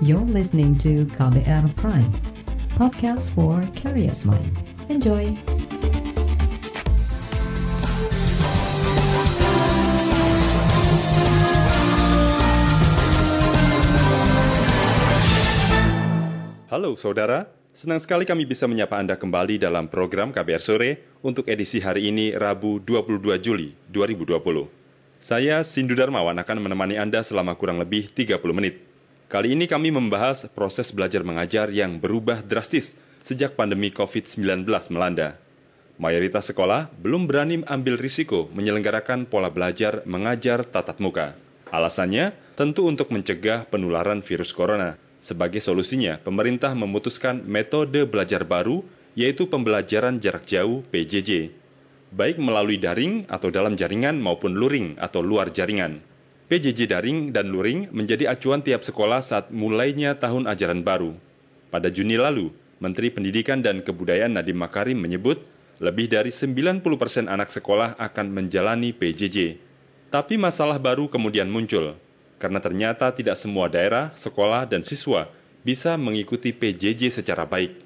You're listening to KBR Prime, podcast for curious mind. Enjoy! Halo saudara, senang sekali kami bisa menyapa Anda kembali dalam program KBR Sore untuk edisi hari ini Rabu 22 Juli 2020. Saya Sindu Darmawan akan menemani Anda selama kurang lebih 30 menit. Kali ini kami membahas proses belajar mengajar yang berubah drastis sejak pandemi COVID-19 melanda. Mayoritas sekolah belum berani ambil risiko menyelenggarakan pola belajar mengajar tatap muka. Alasannya tentu untuk mencegah penularan virus corona. Sebagai solusinya, pemerintah memutuskan metode belajar baru, yaitu pembelajaran jarak jauh (PJJ), baik melalui daring atau dalam jaringan maupun luring atau luar jaringan. PJJ daring dan luring menjadi acuan tiap sekolah saat mulainya tahun ajaran baru. Pada Juni lalu, Menteri Pendidikan dan Kebudayaan Nadiem Makarim menyebut lebih dari 90% persen anak sekolah akan menjalani PJJ. Tapi masalah baru kemudian muncul, karena ternyata tidak semua daerah, sekolah, dan siswa bisa mengikuti PJJ secara baik.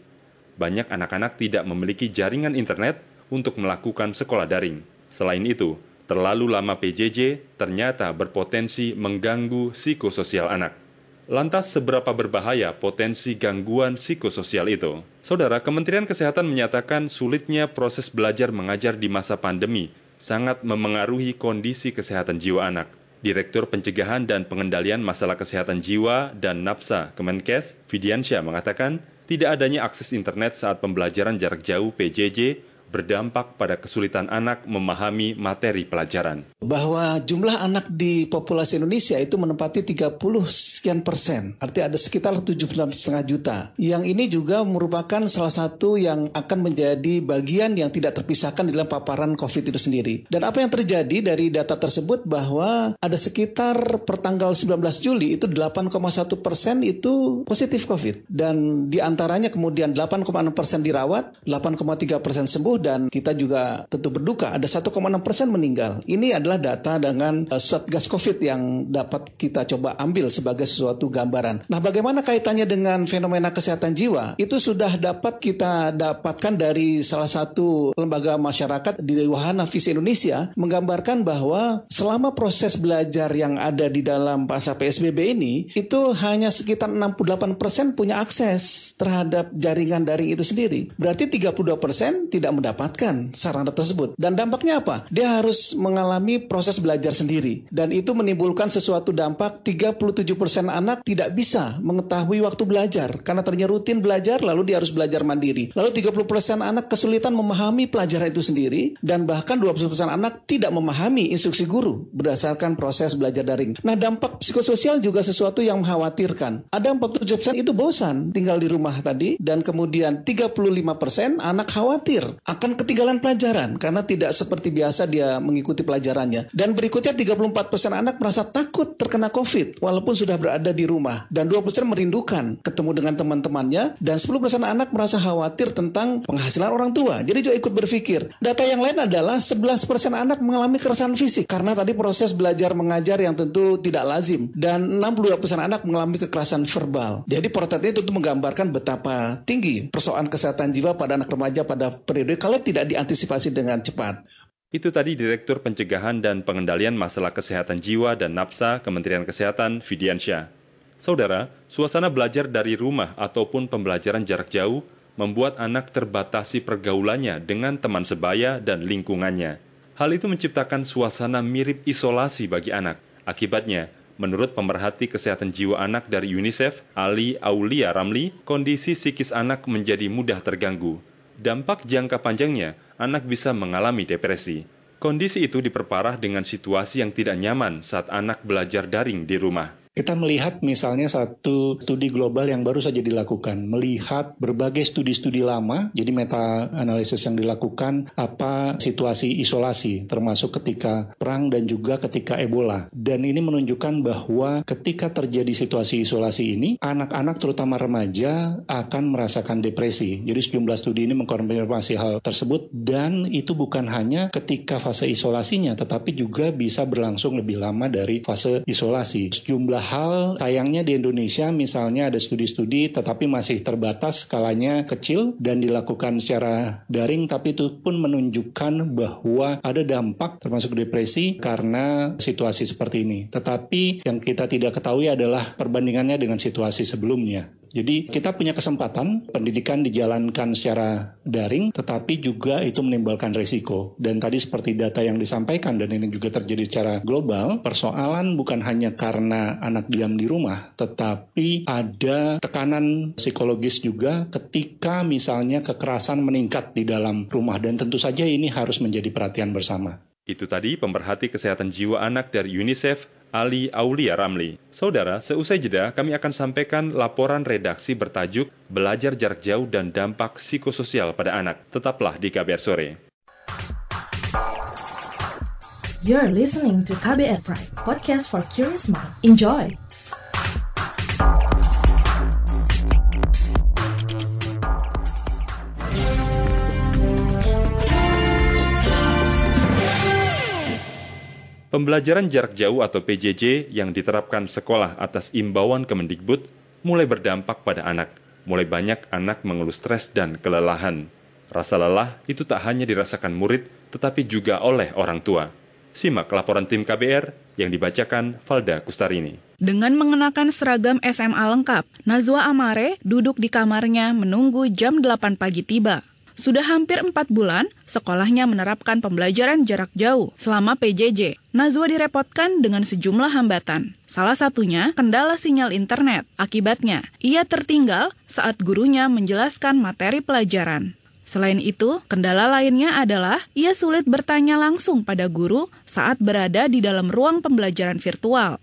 Banyak anak-anak tidak memiliki jaringan internet untuk melakukan sekolah daring. Selain itu, terlalu lama PJJ ternyata berpotensi mengganggu psikososial anak. Lantas seberapa berbahaya potensi gangguan psikososial itu? Saudara, Kementerian Kesehatan menyatakan sulitnya proses belajar mengajar di masa pandemi sangat memengaruhi kondisi kesehatan jiwa anak. Direktur Pencegahan dan Pengendalian Masalah Kesehatan Jiwa dan Napsa Kemenkes, Vidiansyah mengatakan, tidak adanya akses internet saat pembelajaran jarak jauh PJJ berdampak pada kesulitan anak memahami materi pelajaran. Bahwa jumlah anak di populasi Indonesia itu menempati 30 sekian persen, artinya ada sekitar 76,5 juta. Yang ini juga merupakan salah satu yang akan menjadi bagian yang tidak terpisahkan dalam paparan COVID itu sendiri. Dan apa yang terjadi dari data tersebut bahwa ada sekitar pertanggal 19 Juli itu 8,1 persen itu positif COVID. Dan di antaranya kemudian 8,6 persen dirawat, 8,3 persen sembuh, dan kita juga tentu berduka ada 1,6 persen meninggal. Ini adalah data dengan uh, Satgas COVID yang dapat kita coba ambil sebagai sesuatu gambaran. Nah, bagaimana kaitannya dengan fenomena kesehatan jiwa? Itu sudah dapat kita dapatkan dari salah satu lembaga masyarakat di Wahana Visi Indonesia menggambarkan bahwa selama proses belajar yang ada di dalam masa PSBB ini itu hanya sekitar 68 persen punya akses terhadap jaringan daring itu sendiri. Berarti 32 persen tidak mendapatkan sarana tersebut. Dan dampaknya apa? Dia harus mengalami proses belajar sendiri. Dan itu menimbulkan sesuatu dampak 37% anak tidak bisa mengetahui waktu belajar. Karena ternyata rutin belajar lalu dia harus belajar mandiri. Lalu 30% anak kesulitan memahami pelajaran itu sendiri. Dan bahkan 20% anak tidak memahami instruksi guru berdasarkan proses belajar daring. Nah dampak psikososial juga sesuatu yang mengkhawatirkan. Ada 47% itu bosan tinggal di rumah tadi. Dan kemudian 35% anak khawatir akan ketinggalan pelajaran karena tidak seperti biasa dia mengikuti pelajarannya. Dan berikutnya 34% anak merasa takut terkena COVID walaupun sudah berada di rumah. Dan 20% merindukan ketemu dengan teman-temannya dan 10% anak merasa khawatir tentang penghasilan orang tua. Jadi juga ikut berpikir. Data yang lain adalah 11% anak mengalami keresahan fisik karena tadi proses belajar mengajar yang tentu tidak lazim dan 62% anak mengalami kekerasan verbal. Jadi portret itu menggambarkan betapa tinggi persoalan kesehatan jiwa pada anak remaja pada periode kalau tidak diantisipasi dengan cepat. Itu tadi Direktur Pencegahan dan Pengendalian Masalah Kesehatan Jiwa dan Napsa Kementerian Kesehatan Vidiansyah. Saudara, suasana belajar dari rumah ataupun pembelajaran jarak jauh membuat anak terbatasi pergaulannya dengan teman sebaya dan lingkungannya. Hal itu menciptakan suasana mirip isolasi bagi anak. Akibatnya, menurut pemerhati kesehatan jiwa anak dari UNICEF, Ali Aulia Ramli, kondisi psikis anak menjadi mudah terganggu. Dampak jangka panjangnya, anak bisa mengalami depresi. Kondisi itu diperparah dengan situasi yang tidak nyaman saat anak belajar daring di rumah. Kita melihat misalnya satu studi global yang baru saja dilakukan, melihat berbagai studi-studi lama, jadi meta analisis yang dilakukan apa situasi isolasi, termasuk ketika perang dan juga ketika Ebola. Dan ini menunjukkan bahwa ketika terjadi situasi isolasi ini, anak-anak terutama remaja akan merasakan depresi. Jadi sejumlah studi ini mengkonfirmasi hal tersebut dan itu bukan hanya ketika fase isolasinya, tetapi juga bisa berlangsung lebih lama dari fase isolasi. Sejumlah Padahal sayangnya di Indonesia misalnya ada studi-studi tetapi masih terbatas skalanya kecil dan dilakukan secara daring tapi itu pun menunjukkan bahwa ada dampak termasuk depresi karena situasi seperti ini. Tetapi yang kita tidak ketahui adalah perbandingannya dengan situasi sebelumnya. Jadi kita punya kesempatan pendidikan dijalankan secara daring, tetapi juga itu menimbulkan resiko. Dan tadi seperti data yang disampaikan dan ini juga terjadi secara global, persoalan bukan hanya karena anak diam di rumah, tetapi ada tekanan psikologis juga ketika misalnya kekerasan meningkat di dalam rumah dan tentu saja ini harus menjadi perhatian bersama. Itu tadi pemerhati kesehatan jiwa anak dari UNICEF, Ali Aulia Ramli. Saudara, seusai jeda kami akan sampaikan laporan redaksi bertajuk Belajar Jarak Jauh dan Dampak Psikososial pada Anak. Tetaplah di KBR Sore. You're listening to KBR Pride, podcast for curious mind. Enjoy! Pembelajaran jarak jauh atau PJJ yang diterapkan sekolah atas imbauan Kemendikbud mulai berdampak pada anak. Mulai banyak anak mengeluh stres dan kelelahan. Rasa lelah itu tak hanya dirasakan murid, tetapi juga oleh orang tua. Simak laporan tim KBR yang dibacakan Valda Kustarini. Dengan mengenakan seragam SMA lengkap, Nazwa Amare duduk di kamarnya menunggu jam 8 pagi tiba. Sudah hampir empat bulan, sekolahnya menerapkan pembelajaran jarak jauh selama PJJ. Nazwa direpotkan dengan sejumlah hambatan. Salah satunya kendala sinyal internet. Akibatnya, ia tertinggal saat gurunya menjelaskan materi pelajaran. Selain itu, kendala lainnya adalah ia sulit bertanya langsung pada guru saat berada di dalam ruang pembelajaran virtual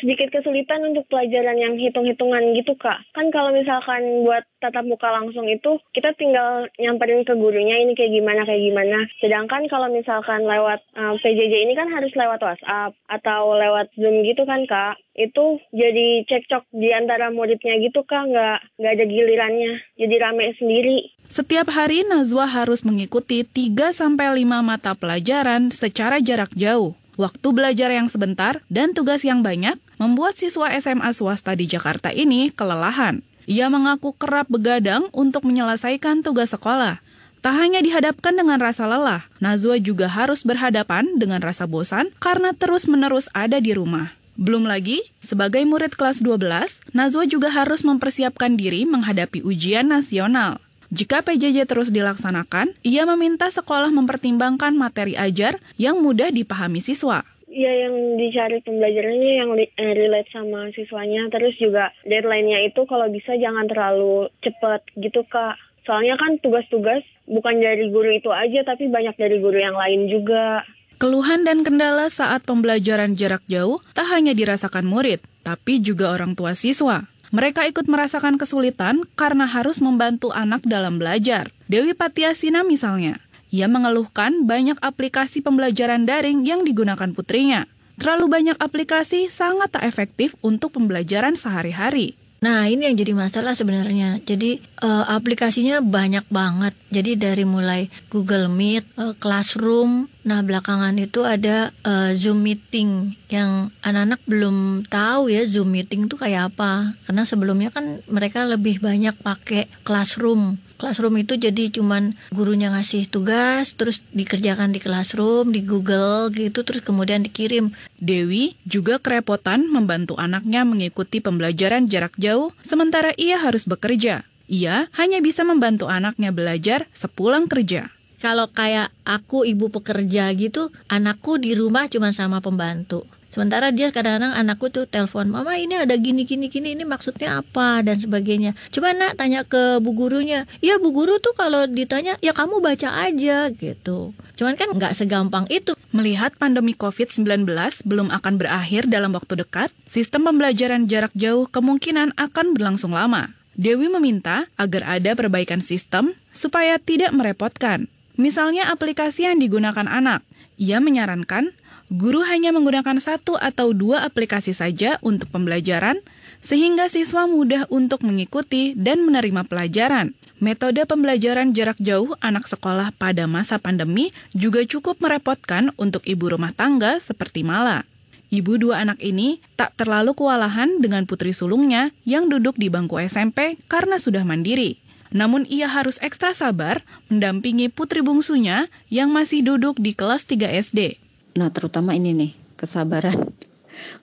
sedikit kesulitan untuk pelajaran yang hitung-hitungan gitu kak. Kan kalau misalkan buat tatap muka langsung itu kita tinggal nyamperin ke gurunya ini kayak gimana kayak gimana. Sedangkan kalau misalkan lewat uh, eh, PJJ ini kan harus lewat WhatsApp atau lewat Zoom gitu kan kak. Itu jadi cekcok di antara muridnya gitu kak, nggak nggak ada gilirannya. Jadi rame sendiri. Setiap hari Nazwa harus mengikuti 3 sampai 5 mata pelajaran secara jarak jauh. Waktu belajar yang sebentar dan tugas yang banyak membuat siswa SMA swasta di Jakarta ini kelelahan. Ia mengaku kerap begadang untuk menyelesaikan tugas sekolah. Tak hanya dihadapkan dengan rasa lelah, Nazwa juga harus berhadapan dengan rasa bosan karena terus-menerus ada di rumah. Belum lagi, sebagai murid kelas 12, Nazwa juga harus mempersiapkan diri menghadapi ujian nasional. Jika PJJ terus dilaksanakan, ia meminta sekolah mempertimbangkan materi ajar yang mudah dipahami siswa. Ya yang dicari pembelajarannya yang eh, relate sama siswanya. Terus juga deadline-nya itu kalau bisa jangan terlalu cepat gitu kak. Soalnya kan tugas-tugas bukan dari guru itu aja tapi banyak dari guru yang lain juga. Keluhan dan kendala saat pembelajaran jarak jauh tak hanya dirasakan murid, tapi juga orang tua siswa. Mereka ikut merasakan kesulitan karena harus membantu anak dalam belajar. Dewi Patiasina misalnya, ia mengeluhkan banyak aplikasi pembelajaran daring yang digunakan putrinya. Terlalu banyak aplikasi sangat tak efektif untuk pembelajaran sehari-hari. Nah, ini yang jadi masalah sebenarnya. Jadi uh, aplikasinya banyak banget. Jadi dari mulai Google Meet, uh, Classroom, nah belakangan itu ada uh, Zoom meeting yang anak-anak belum tahu ya Zoom meeting itu kayak apa. Karena sebelumnya kan mereka lebih banyak pakai Classroom classroom itu jadi cuman gurunya ngasih tugas terus dikerjakan di classroom di Google gitu terus kemudian dikirim. Dewi juga kerepotan membantu anaknya mengikuti pembelajaran jarak jauh sementara ia harus bekerja. Ia hanya bisa membantu anaknya belajar sepulang kerja. Kalau kayak aku ibu pekerja gitu anakku di rumah cuma sama pembantu Sementara dia kadang-kadang anakku tuh telepon, "Mama, ini ada gini gini gini, ini maksudnya apa?" dan sebagainya. Coba nak tanya ke bu gurunya. Ya bu guru tuh kalau ditanya, "Ya kamu baca aja." gitu. Cuman kan nggak segampang itu. Melihat pandemi COVID-19 belum akan berakhir dalam waktu dekat, sistem pembelajaran jarak jauh kemungkinan akan berlangsung lama. Dewi meminta agar ada perbaikan sistem supaya tidak merepotkan. Misalnya aplikasi yang digunakan anak. Ia menyarankan guru hanya menggunakan satu atau dua aplikasi saja untuk pembelajaran, sehingga siswa mudah untuk mengikuti dan menerima pelajaran. Metode pembelajaran jarak jauh anak sekolah pada masa pandemi juga cukup merepotkan untuk ibu rumah tangga seperti Mala. Ibu dua anak ini tak terlalu kewalahan dengan putri sulungnya yang duduk di bangku SMP karena sudah mandiri. Namun ia harus ekstra sabar mendampingi putri bungsunya yang masih duduk di kelas 3 SD. Nah terutama ini nih, kesabaran.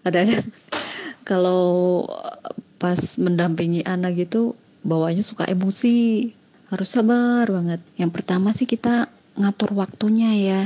Kadang-kadang kalau pas mendampingi anak gitu bawanya suka emosi. Harus sabar banget. Yang pertama sih kita ngatur waktunya ya.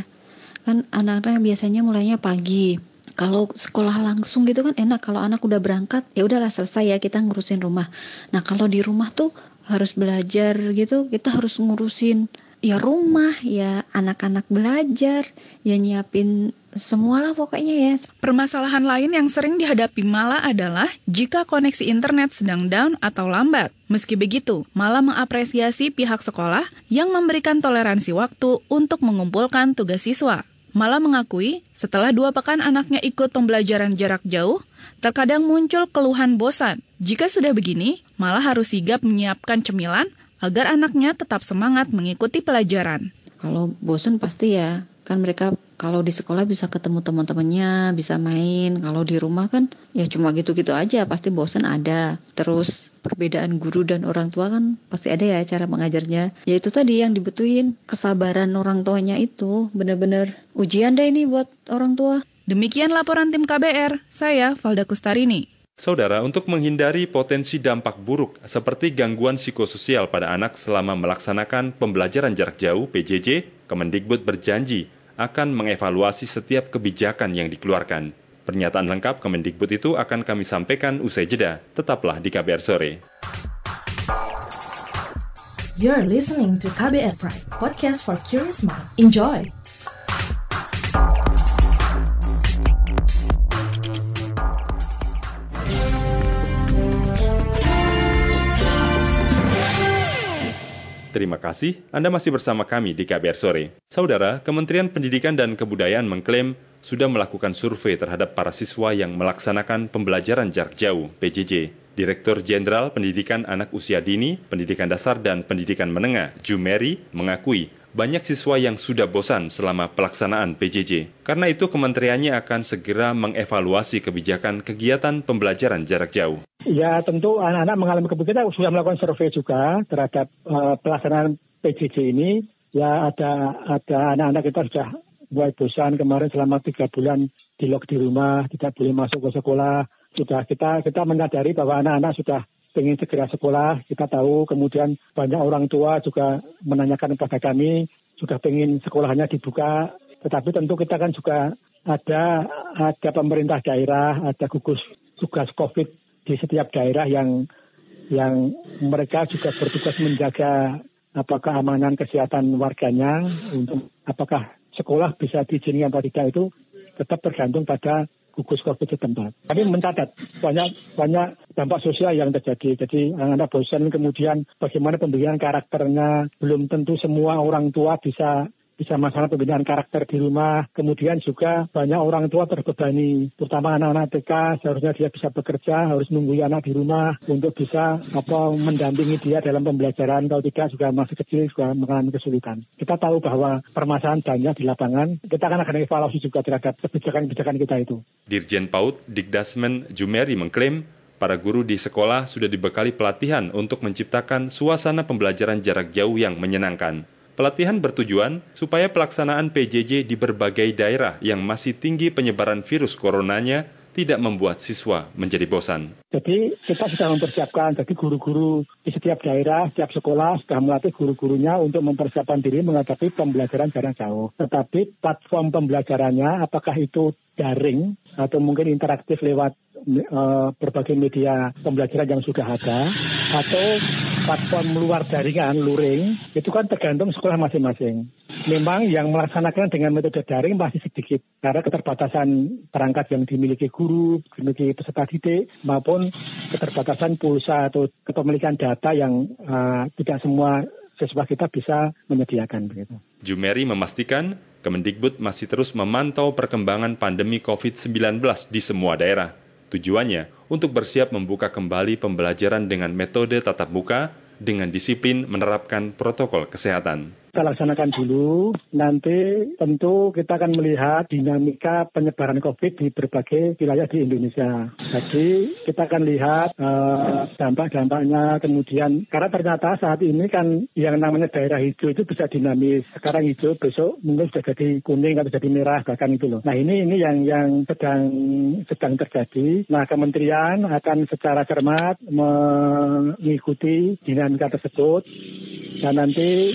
Kan anak-anak biasanya mulainya pagi kalau sekolah langsung gitu kan enak kalau anak udah berangkat ya udahlah selesai ya kita ngurusin rumah nah kalau di rumah tuh harus belajar gitu kita harus ngurusin ya rumah ya anak-anak belajar ya nyiapin semualah pokoknya ya. Permasalahan lain yang sering dihadapi Mala adalah jika koneksi internet sedang down atau lambat. Meski begitu, Mala mengapresiasi pihak sekolah yang memberikan toleransi waktu untuk mengumpulkan tugas siswa. Mala mengakui setelah dua pekan anaknya ikut pembelajaran jarak jauh, terkadang muncul keluhan bosan. Jika sudah begini, Mala harus sigap menyiapkan cemilan agar anaknya tetap semangat mengikuti pelajaran. Kalau bosan pasti ya, kan mereka kalau di sekolah bisa ketemu teman-temannya, bisa main. Kalau di rumah kan ya cuma gitu-gitu aja, pasti bosan ada. Terus perbedaan guru dan orang tua kan pasti ada ya cara mengajarnya. Ya itu tadi yang dibutuhin, kesabaran orang tuanya itu benar-benar ujian deh ini buat orang tua. Demikian laporan tim KBR, saya Valda Kustarini. Saudara, untuk menghindari potensi dampak buruk seperti gangguan psikososial pada anak selama melaksanakan pembelajaran jarak jauh PJJ, Kemendikbud berjanji akan mengevaluasi setiap kebijakan yang dikeluarkan. Pernyataan lengkap Kemendikbud itu akan kami sampaikan usai jeda. Tetaplah di KBR Sore. You're listening to KBR Pride, podcast for curious mind. Enjoy! Terima kasih Anda masih bersama kami di KBR Sore. Saudara, Kementerian Pendidikan dan Kebudayaan mengklaim sudah melakukan survei terhadap para siswa yang melaksanakan pembelajaran jarak jauh (PJJ). Direktur Jenderal Pendidikan Anak Usia Dini, Pendidikan Dasar dan Pendidikan Menengah, Jumeri, mengakui banyak siswa yang sudah bosan selama pelaksanaan PJJ. Karena itu kementeriannya akan segera mengevaluasi kebijakan kegiatan pembelajaran jarak jauh. Ya tentu anak-anak mengalami kebutuhan sudah melakukan survei juga terhadap uh, pelaksanaan PJJ ini. Ya ada ada anak-anak kita sudah mulai bosan kemarin selama tiga bulan di lock di rumah, tidak boleh masuk ke sekolah. Sudah kita kita menyadari bahwa anak-anak sudah ingin segera sekolah. Kita tahu kemudian banyak orang tua juga menanyakan kepada kami sudah ingin sekolahnya dibuka. Tetapi tentu kita kan juga ada ada pemerintah daerah, ada gugus tugas COVID di setiap daerah yang yang mereka juga bertugas menjaga apa keamanan kesehatan warganya untuk apakah sekolah bisa diizinkan atau tidak itu tetap tergantung pada gugus COVID setempat. Kami mencatat banyak banyak dampak sosial yang terjadi. Jadi anak-anak bosan kemudian bagaimana pembinaan karakternya belum tentu semua orang tua bisa bisa masalah pembinaan karakter di rumah. Kemudian juga banyak orang tua terbebani, terutama anak-anak TK seharusnya dia bisa bekerja, harus nunggu anak di rumah untuk bisa apa mendampingi dia dalam pembelajaran. Kalau tidak juga masih kecil juga mengalami kesulitan. Kita tahu bahwa permasalahan banyak di lapangan. Kita akan akan evaluasi juga terhadap kebijakan-kebijakan kita itu. Dirjen PAUD Dikdasmen Jumeri mengklaim para guru di sekolah sudah dibekali pelatihan untuk menciptakan suasana pembelajaran jarak jauh yang menyenangkan. Pelatihan bertujuan supaya pelaksanaan PJJ di berbagai daerah yang masih tinggi penyebaran virus coronanya tidak membuat siswa menjadi bosan. Jadi kita sudah mempersiapkan, jadi guru-guru di setiap daerah, setiap sekolah sudah melatih guru-gurunya untuk mempersiapkan diri menghadapi pembelajaran jarak jauh. Tetapi platform pembelajarannya apakah itu daring atau mungkin interaktif lewat uh, berbagai media pembelajaran yang sudah ada atau platform luar jaringan, luring, itu kan tergantung sekolah masing-masing. Memang yang melaksanakan dengan metode daring masih sedikit karena keterbatasan perangkat yang dimiliki guru, dimiliki peserta didik, maupun keterbatasan pulsa atau kepemilikan data yang uh, tidak semua siswa kita bisa menyediakan begitu. Jumeri memastikan Kemendikbud masih terus memantau perkembangan pandemi COVID-19 di semua daerah. Tujuannya untuk bersiap membuka kembali pembelajaran dengan metode tatap muka dengan disiplin menerapkan protokol kesehatan. Kita laksanakan dulu. Nanti tentu kita akan melihat dinamika penyebaran COVID di berbagai wilayah di Indonesia. Jadi kita akan lihat uh, dampak-dampaknya kemudian karena ternyata saat ini kan yang namanya daerah hijau itu bisa dinamis. Sekarang hijau, besok mungkin sudah jadi kuning atau jadi merah bahkan itu loh. Nah ini ini yang yang sedang sedang terjadi. Nah kementerian akan secara cermat mengikuti dinamika tersebut dan nanti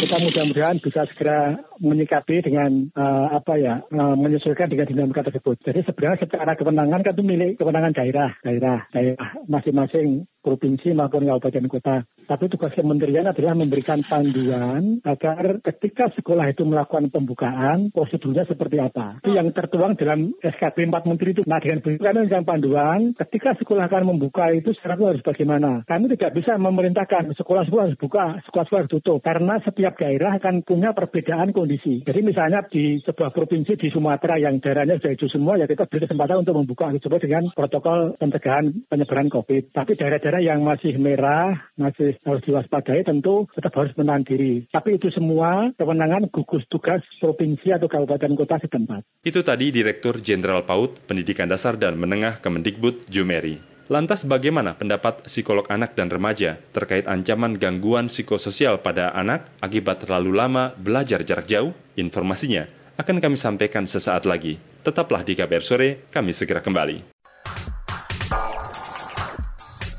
kita mudah-mudahan bisa segera menyikapi dengan uh, apa ya uh, menyesuaikan dengan dinamika tersebut. Jadi sebenarnya secara kewenangan kan itu milik kewenangan daerah, daerah, daerah masing-masing provinsi maupun kabupaten kota. Tapi tugas kementerian adalah memberikan panduan agar ketika sekolah itu melakukan pembukaan, prosedurnya seperti apa. Itu yang tertuang dalam SKP 4 Menteri itu. Nah dengan begitu yang panduan, ketika sekolah akan membuka itu syaratnya harus bagaimana. Kami tidak bisa memerintahkan sekolah-sekolah harus buka, sekolah-sekolah harus tutup. Karena setiap daerah akan punya perbedaan kondisi. Jadi misalnya di sebuah provinsi di Sumatera yang daerahnya sudah hijau semua, ya kita beri kesempatan untuk membuka coba dengan protokol pencegahan penyebaran COVID. Tapi daerah-daerah yang masih merah, masih harus diwaspadai tentu tetap harus menahan diri. Tapi itu semua kewenangan gugus tugas provinsi atau kabupaten kota setempat. Itu tadi Direktur Jenderal PAUD Pendidikan Dasar dan Menengah Kemendikbud Jumeri. Lantas bagaimana pendapat psikolog anak dan remaja terkait ancaman gangguan psikososial pada anak akibat terlalu lama belajar jarak jauh? Informasinya akan kami sampaikan sesaat lagi. Tetaplah di KBR Sore, kami segera kembali.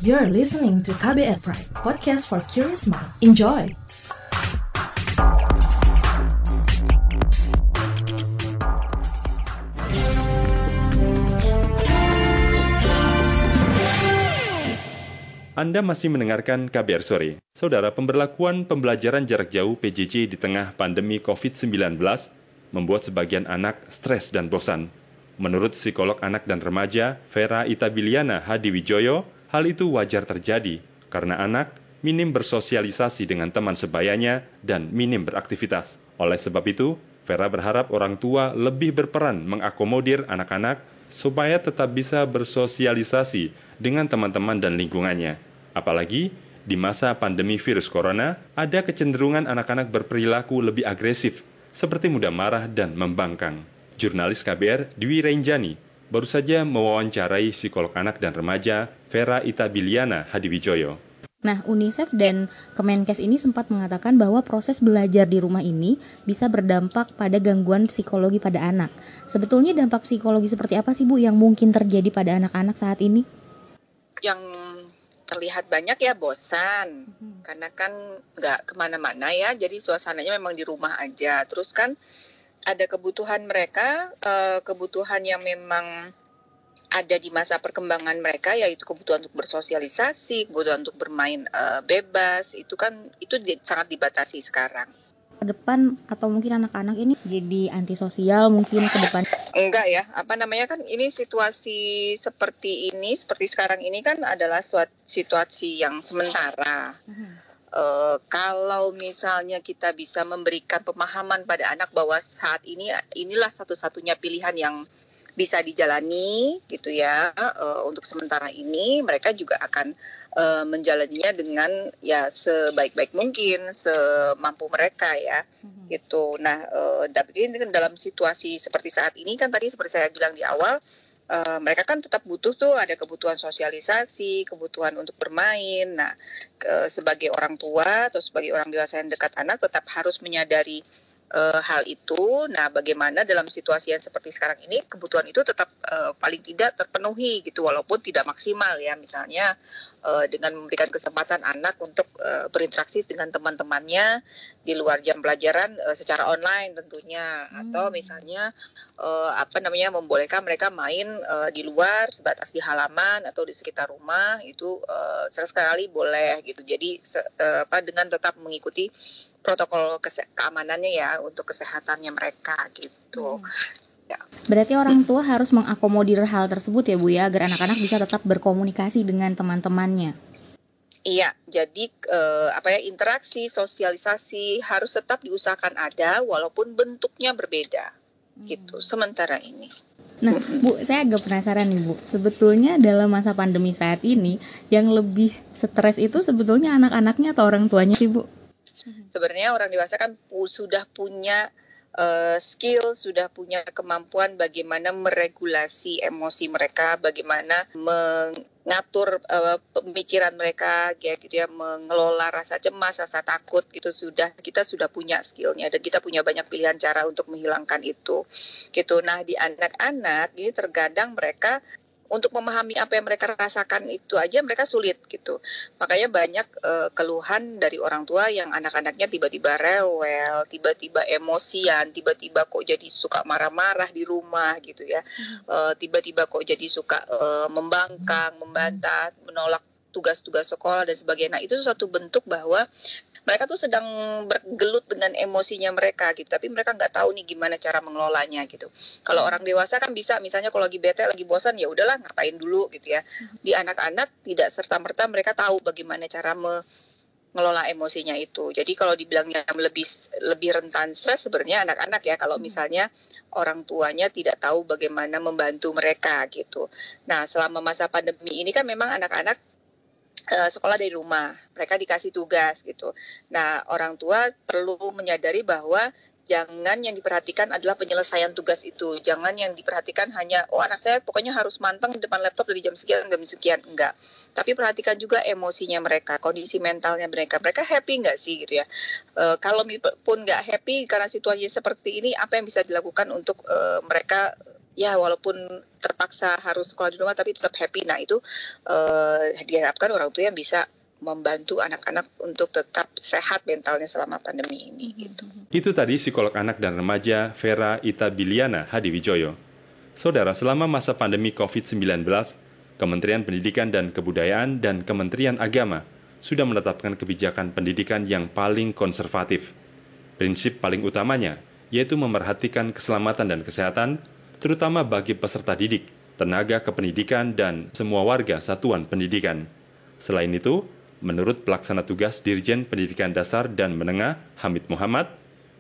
You're listening to KBR Pride, podcast for curious mind. Enjoy! Anda masih mendengarkan KBR Sore. Saudara, pemberlakuan pembelajaran jarak jauh PJJ di tengah pandemi COVID-19 membuat sebagian anak stres dan bosan. Menurut psikolog anak dan remaja Vera Itabiliana Hadiwijoyo, hal itu wajar terjadi karena anak minim bersosialisasi dengan teman sebayanya dan minim beraktivitas. Oleh sebab itu, Vera berharap orang tua lebih berperan mengakomodir anak-anak supaya tetap bisa bersosialisasi dengan teman-teman dan lingkungannya. Apalagi di masa pandemi virus corona, ada kecenderungan anak-anak berperilaku lebih agresif, seperti mudah marah dan membangkang. Jurnalis KBR Dwi Renjani baru saja mewawancarai psikolog anak dan remaja Vera Itabiliana Hadiwijoyo. Nah, UNICEF dan Kemenkes ini sempat mengatakan bahwa proses belajar di rumah ini bisa berdampak pada gangguan psikologi pada anak. Sebetulnya dampak psikologi seperti apa sih Bu yang mungkin terjadi pada anak-anak saat ini? Yang terlihat banyak ya bosan hmm. karena kan nggak ke mana-mana ya jadi suasananya memang di rumah aja terus kan ada kebutuhan mereka uh, kebutuhan yang memang ada di masa perkembangan mereka yaitu kebutuhan untuk bersosialisasi kebutuhan untuk bermain uh, bebas itu kan itu di, sangat dibatasi sekarang ke depan atau mungkin anak-anak ini jadi antisosial mungkin ke depan? Enggak ya, apa namanya kan ini situasi seperti ini, seperti sekarang ini kan adalah suatu situasi yang sementara. Uh, kalau misalnya kita bisa memberikan pemahaman pada anak bahwa saat ini inilah satu-satunya pilihan yang bisa dijalani gitu ya. Uh, untuk sementara ini mereka juga akan uh, menjalaninya dengan ya sebaik-baik mungkin semampu mereka ya. Mm-hmm. gitu. Nah tapi ini kan dalam situasi seperti saat ini kan tadi seperti saya bilang di awal uh, mereka kan tetap butuh tuh ada kebutuhan sosialisasi kebutuhan untuk bermain nah ke, sebagai orang tua atau sebagai orang dewasa yang dekat anak tetap harus menyadari uh, hal itu. Nah, bagaimana dalam situasi yang seperti sekarang ini kebutuhan itu tetap uh, paling tidak terpenuhi gitu, walaupun tidak maksimal ya. Misalnya dengan memberikan kesempatan anak untuk berinteraksi dengan teman-temannya di luar jam pelajaran uh, secara online tentunya, hmm. atau misalnya uh, apa namanya membolehkan mereka main uh, di luar sebatas di halaman atau di sekitar rumah itu uh, sekali boleh gitu. Jadi uh, apa dengan tetap mengikuti protokol keamanannya ya untuk kesehatannya mereka gitu. Hmm. Ya. Berarti orang tua harus mengakomodir hal tersebut ya Bu ya agar anak-anak bisa tetap berkomunikasi dengan teman-temannya. Iya, jadi eh, apa ya interaksi, sosialisasi harus tetap diusahakan ada walaupun bentuknya berbeda. Hmm. Gitu sementara ini. Nah, Bu, saya agak penasaran nih, Bu. Sebetulnya dalam masa pandemi saat ini yang lebih stres itu sebetulnya anak-anaknya atau orang tuanya sih, Bu? Sebenarnya orang dewasa kan sudah punya uh, skill, sudah punya kemampuan bagaimana meregulasi emosi mereka, bagaimana mengatur uh, pemikiran mereka, ya gitu ya, mengelola rasa cemas, rasa takut gitu sudah kita sudah punya skillnya dan kita punya banyak pilihan cara untuk menghilangkan itu, gitu. Nah di anak-anak ini terkadang mereka untuk memahami apa yang mereka rasakan itu aja mereka sulit gitu. Makanya banyak uh, keluhan dari orang tua yang anak-anaknya tiba-tiba rewel, tiba-tiba emosian, tiba-tiba kok jadi suka marah-marah di rumah gitu ya. Uh, tiba-tiba kok jadi suka uh, membangkang, membantah, menolak tugas-tugas sekolah dan sebagainya. Nah, itu suatu bentuk bahwa mereka tuh sedang bergelut dengan emosinya mereka gitu tapi mereka nggak tahu nih gimana cara mengelolanya gitu. Kalau orang dewasa kan bisa misalnya kalau lagi bete lagi bosan ya udahlah ngapain dulu gitu ya. Di anak-anak tidak serta merta mereka tahu bagaimana cara mengelola emosinya itu. Jadi kalau dibilangnya lebih lebih rentan stres sebenarnya anak-anak ya kalau misalnya orang tuanya tidak tahu bagaimana membantu mereka gitu. Nah, selama masa pandemi ini kan memang anak-anak sekolah dari rumah, mereka dikasih tugas gitu. Nah, orang tua perlu menyadari bahwa jangan yang diperhatikan adalah penyelesaian tugas itu. Jangan yang diperhatikan hanya oh anak saya pokoknya harus manteng di depan laptop dari jam sekian jam sekian enggak. Tapi perhatikan juga emosinya mereka, kondisi mentalnya mereka. Mereka happy enggak sih gitu ya. E, kalau pun enggak happy karena situasi seperti ini apa yang bisa dilakukan untuk e, mereka ya walaupun terpaksa harus sekolah di rumah tapi tetap happy. Nah itu uh, diharapkan orang tua yang bisa membantu anak-anak untuk tetap sehat mentalnya selama pandemi ini. Gitu. Itu tadi psikolog anak dan remaja Vera Ita Biliana Hadiwijoyo. Saudara, selama masa pandemi COVID-19, Kementerian Pendidikan dan Kebudayaan dan Kementerian Agama sudah menetapkan kebijakan pendidikan yang paling konservatif. Prinsip paling utamanya yaitu memerhatikan keselamatan dan kesehatan terutama bagi peserta didik, tenaga kependidikan, dan semua warga satuan pendidikan. Selain itu, menurut pelaksana tugas Dirjen Pendidikan Dasar dan Menengah Hamid Muhammad,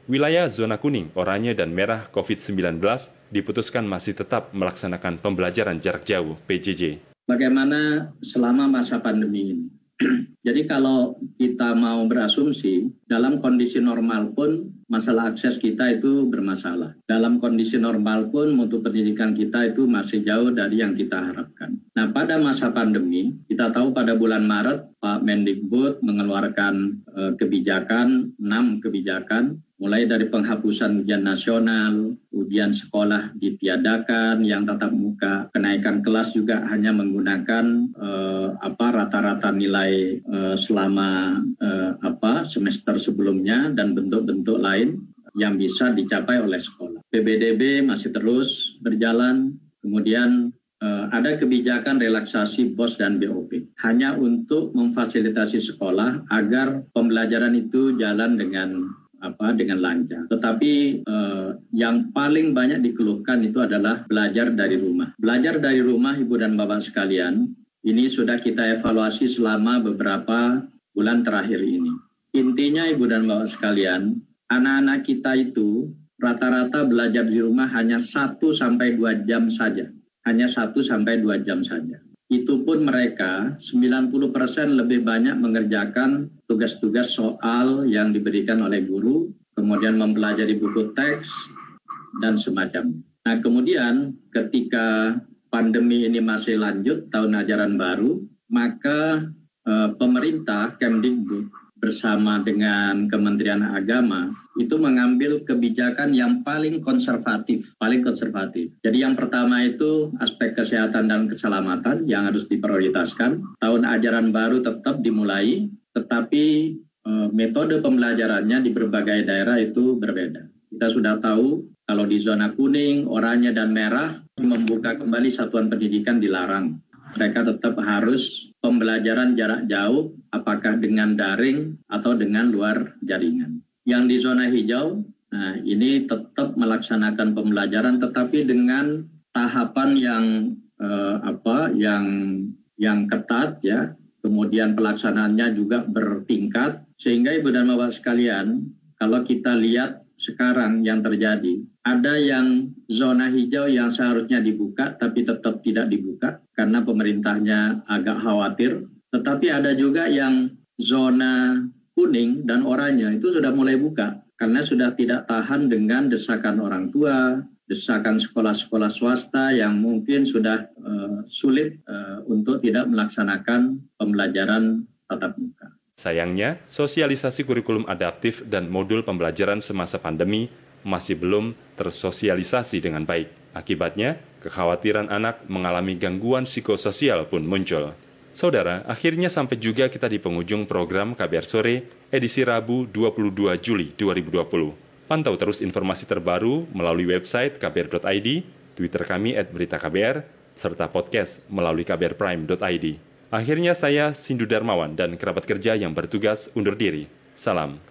wilayah zona kuning, oranye, dan merah COVID-19 diputuskan masih tetap melaksanakan pembelajaran jarak jauh PJJ. Bagaimana selama masa pandemi ini? Jadi kalau kita mau berasumsi dalam kondisi normal pun masalah akses kita itu bermasalah. Dalam kondisi normal pun mutu pendidikan kita itu masih jauh dari yang kita harapkan. Nah pada masa pandemi kita tahu pada bulan Maret Pak Mendikbud mengeluarkan eh, kebijakan, enam kebijakan mulai dari penghapusan ujian nasional, ujian sekolah ditiadakan, yang tatap muka, kenaikan kelas juga hanya menggunakan eh, apa rata-rata nilai eh, selama eh, apa semester sebelumnya dan bentuk-bentuk lain yang bisa dicapai oleh sekolah. PBDB masih terus berjalan, kemudian eh, ada kebijakan relaksasi BOS dan BOP hanya untuk memfasilitasi sekolah agar pembelajaran itu jalan dengan apa dengan lancar. Tetapi eh, yang paling banyak dikeluhkan itu adalah belajar dari rumah. Belajar dari rumah Ibu dan Bapak sekalian, ini sudah kita evaluasi selama beberapa bulan terakhir ini. Intinya Ibu dan Bapak sekalian, anak-anak kita itu rata-rata belajar di rumah hanya 1 sampai 2 jam saja. Hanya 1 sampai 2 jam saja itu pun mereka 90% lebih banyak mengerjakan tugas-tugas soal yang diberikan oleh guru, kemudian mempelajari buku teks, dan semacamnya. Nah kemudian ketika pandemi ini masih lanjut, tahun ajaran baru, maka eh, pemerintah Kemdikbud bersama dengan Kementerian Agama itu mengambil kebijakan yang paling konservatif, paling konservatif. Jadi yang pertama itu aspek kesehatan dan keselamatan yang harus diprioritaskan. Tahun ajaran baru tetap dimulai, tetapi e, metode pembelajarannya di berbagai daerah itu berbeda. Kita sudah tahu kalau di zona kuning, oranye dan merah membuka kembali satuan pendidikan dilarang mereka tetap harus pembelajaran jarak jauh, apakah dengan daring atau dengan luar jaringan. Yang di zona hijau, nah ini tetap melaksanakan pembelajaran, tetapi dengan tahapan yang eh, apa, yang yang ketat ya, kemudian pelaksanaannya juga bertingkat, sehingga ibu dan bapak sekalian, kalau kita lihat sekarang yang terjadi. Ada yang zona hijau yang seharusnya dibuka tapi tetap tidak dibuka karena pemerintahnya agak khawatir. Tetapi ada juga yang zona kuning dan oranye itu sudah mulai buka karena sudah tidak tahan dengan desakan orang tua, desakan sekolah-sekolah swasta yang mungkin sudah uh, sulit uh, untuk tidak melaksanakan pembelajaran tatap muka. Sayangnya, sosialisasi kurikulum adaptif dan modul pembelajaran semasa pandemi masih belum tersosialisasi dengan baik. Akibatnya, kekhawatiran anak mengalami gangguan psikososial pun muncul. Saudara, akhirnya sampai juga kita di penghujung program KBR Sore edisi Rabu 22 Juli 2020. Pantau terus informasi terbaru melalui website kbr.id, Twitter kami at berita KBR, serta podcast melalui kbrprime.id. Akhirnya saya Sindu Darmawan dan kerabat kerja yang bertugas undur diri. Salam.